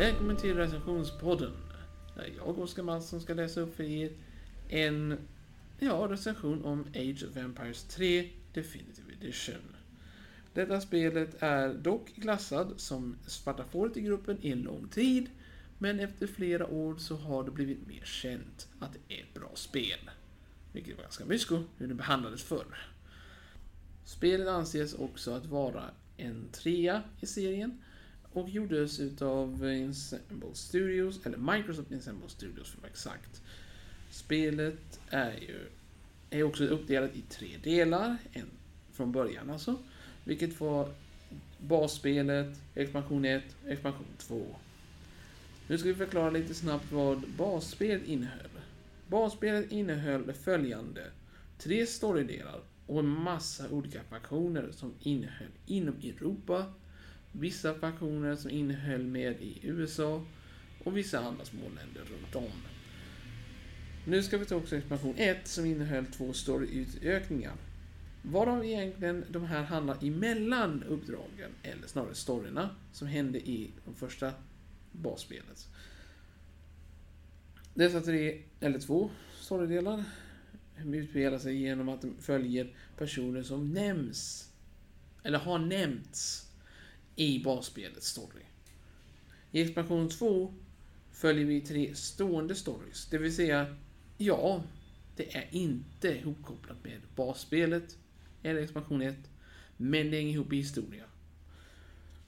Välkommen till recensionspodden. Där jag, Oskar Mattsson, ska läsa upp för er en ja, recension om Age of Empires 3 Definitive Edition. Detta spelet är dock klassad som svarta fåret i gruppen i en lång tid, men efter flera år så har det blivit mer känt att det är ett bra spel. Vilket var ganska mysko hur det behandlades förr. Spelet anses också att vara en trea i serien och gjordes utav Ensemble Studios, eller Microsoft Ensemble Studios för att vara exakt. Spelet är ju är också uppdelat i tre delar, en från början alltså, vilket var basspelet, expansion 1, expansion 2. Nu ska vi förklara lite snabbt vad basspelet innehöll. Basspelet innehöll följande. Tre storydelar och en massa olika faktioner som innehöll inom Europa, vissa faktioner som innehöll med i USA och vissa andra småländer runt om. Nu ska vi ta också expansion 1 som innehöll två storyutökningar. de egentligen de här handlar emellan uppdragen, eller snarare storyna, som hände i de första basspelet. Dessa tre, eller två, storydelar utspelar sig genom att de följer personer som nämns, eller har nämnts, i basspelets story. I expansion 2 följer vi tre stående stories, det vill säga, ja, det är inte ihopkopplat med basspelet eller expansion 1, men det hänger ihop i historia.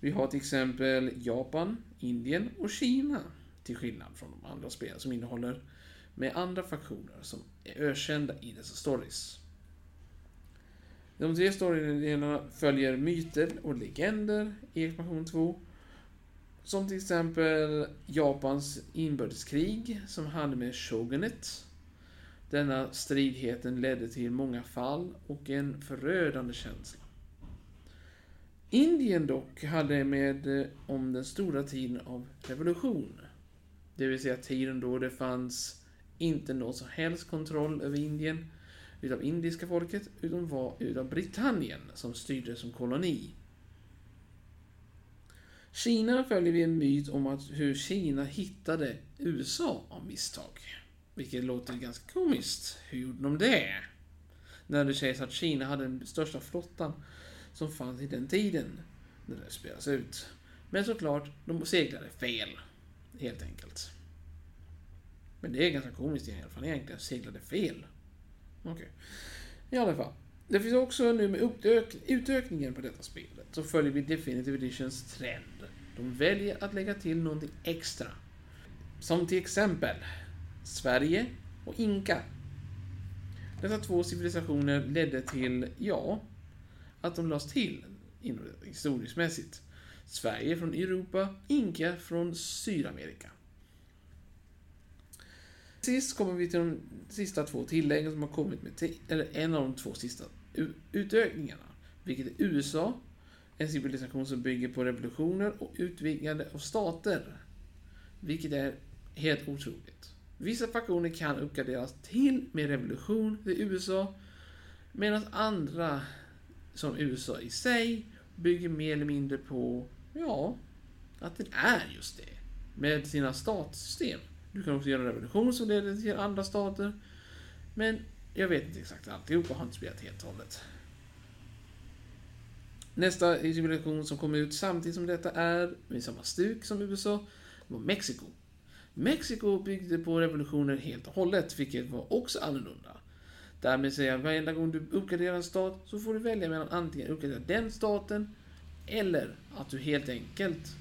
Vi har till exempel Japan, Indien och Kina, till skillnad från de andra spelen som innehåller med andra faktioner som är ökända i dessa stories. De tre storydelarna följer myter och legender i expansion 2. Som till exempel Japans inbördeskrig som hade med shogunet. Denna stridigheten ledde till många fall och en förödande känsla. Indien dock hade med eh, om den stora tiden av revolution. Det vill säga tiden då det fanns inte någon som helst kontroll över Indien utav indiska folket, utan var utav Britannien som styrde som koloni. Kina följer vi en myt om att hur Kina hittade USA av misstag. Vilket låter ganska komiskt. Hur gjorde de det? När det sägs att Kina hade den största flottan som fanns i den tiden. När det spelas ut. Men såklart, de seglade fel. Helt enkelt. Men det är ganska komiskt i alla fall egentligen. Seglade fel. Okej. Okay. I alla fall. Det finns också nu med utökningen på detta spelet så följer vi Definitive Editions trend. De väljer att lägga till någonting extra. Som till exempel Sverige och Inka. Dessa två civilisationer ledde till, ja, att de lades till historiskt mässigt. Sverige från Europa, Inka från Sydamerika. Sist kommer vi till de sista två tilläggen som har kommit med, eller en av de två sista utökningarna. Vilket är USA, en civilisation som bygger på revolutioner och utvidgande av stater. Vilket är helt otroligt. Vissa faktioner kan uppgraderas till med revolution i USA, medan andra, som USA i sig, bygger mer eller mindre på, ja, att den är just det. Med sina statssystem. Du kan också göra revolution som leder till andra stater. Men jag vet inte exakt alltihopa har inte spelat helt och hållet. Nästa civilisation som kom ut samtidigt som detta är, med samma stuk som USA, var Mexiko. Mexiko byggde på revolutioner helt och hållet, vilket var också annorlunda. Därmed säger jag, att varenda gång du uppgraderar en stat så får du välja mellan antingen uppgradera den staten eller att du helt enkelt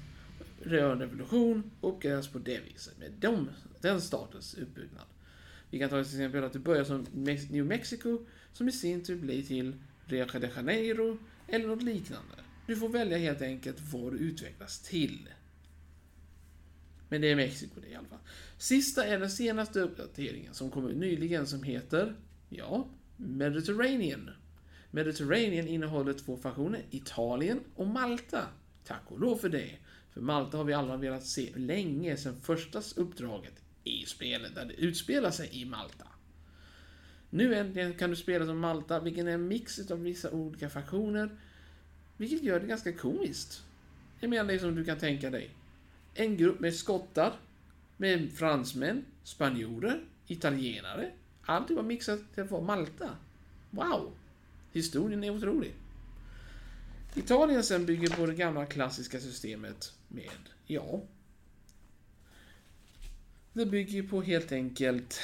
rör en revolution och uppgraderas på det viset med dem, den statens uppbyggnad. Vi kan ta till exempel att du börjar som New Mexico som i sin tur blir till Rio de Janeiro eller något liknande. Du får välja helt enkelt vad du utvecklas till. Men det är Mexiko det i alla fall. Sista är den senaste uppdateringen som kom ut nyligen som heter, ja, Mediterranean. Mediterranean innehåller två faktioner, Italien och Malta. Tack och lov för det. För Malta har vi alla velat se länge sedan första uppdraget i spelet, där det utspelar sig i Malta. Nu äntligen kan du spela som Malta, vilken är en mix av vissa olika faktioner, vilket gör det ganska komiskt. Jag menar det som du kan tänka dig. en grupp med skottar, med fransmän, spanjorer, italienare. Allt var mixat till att vara Malta. Wow! Historien är otrolig. Italien sen bygger på det gamla klassiska systemet med, ja... Det bygger på helt enkelt,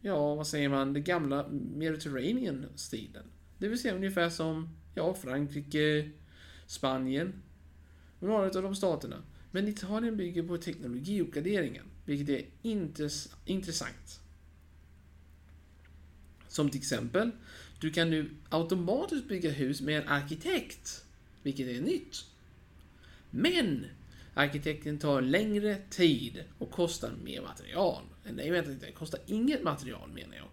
ja vad säger man, det gamla Mediterranean-stilen. Det vill säga ungefär som, ja, Frankrike, Spanien och några av de staterna. Men Italien bygger på teknologiuppgraderingen, vilket är intress intressant. Som till exempel, du kan nu automatiskt bygga hus med en arkitekt, vilket är nytt. Men arkitekten tar längre tid och kostar mer material. Nej, vänta inte, det kostar inget material menar jag.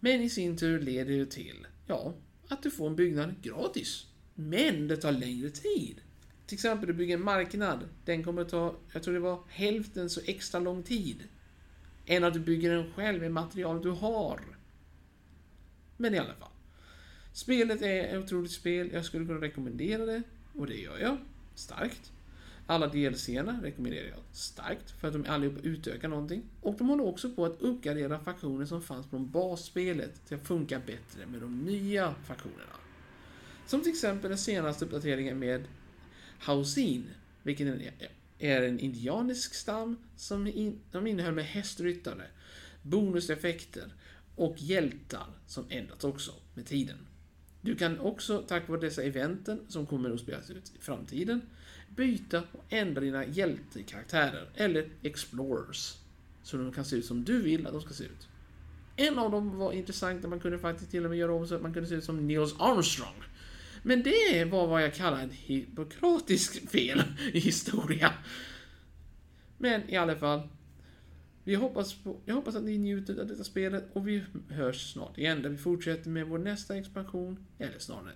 Men i sin tur leder det till, ja, att du får en byggnad gratis. Men det tar längre tid. Till exempel, du bygger en marknad. Den kommer ta, jag tror det var hälften så extra lång tid. Än att du bygger den själv med material du har. Men i alla fall. Spelet är ett otroligt spel. Jag skulle kunna rekommendera det. Och det gör jag. Starkt. Alla DLCerna rekommenderar jag starkt för att de allihopa utökar någonting. Och de håller också på att uppgradera faktioner som fanns från basspelet till att funka bättre med de nya faktionerna. Som till exempel den senaste uppdateringen med Hausin, vilken är en indianisk stam som in, de innehöll med hästryttare, bonuseffekter och hjältar som ändrats också med tiden. Du kan också, tack vare dessa eventen som kommer att spelas ut i framtiden, byta och ändra dina hjältekaraktärer, eller explorers. Så de kan se ut som du vill att de ska se ut. En av dem var intressant, där man kunde faktiskt till och med göra om så att man kunde se ut som Nils Armstrong. Men det var vad jag kallar en hypokratisk fel i historia. Men i alla fall. Vi hoppas på, jag hoppas att ni njuter av detta spelet och vi hörs snart igen där vi fortsätter med vår nästa expansion, eller snarare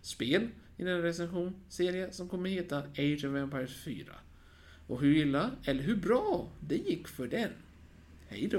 spel i den recensionsserie som kommer heta Age of Empires 4. Och hur illa, eller hur bra, det gick för den. Hej då!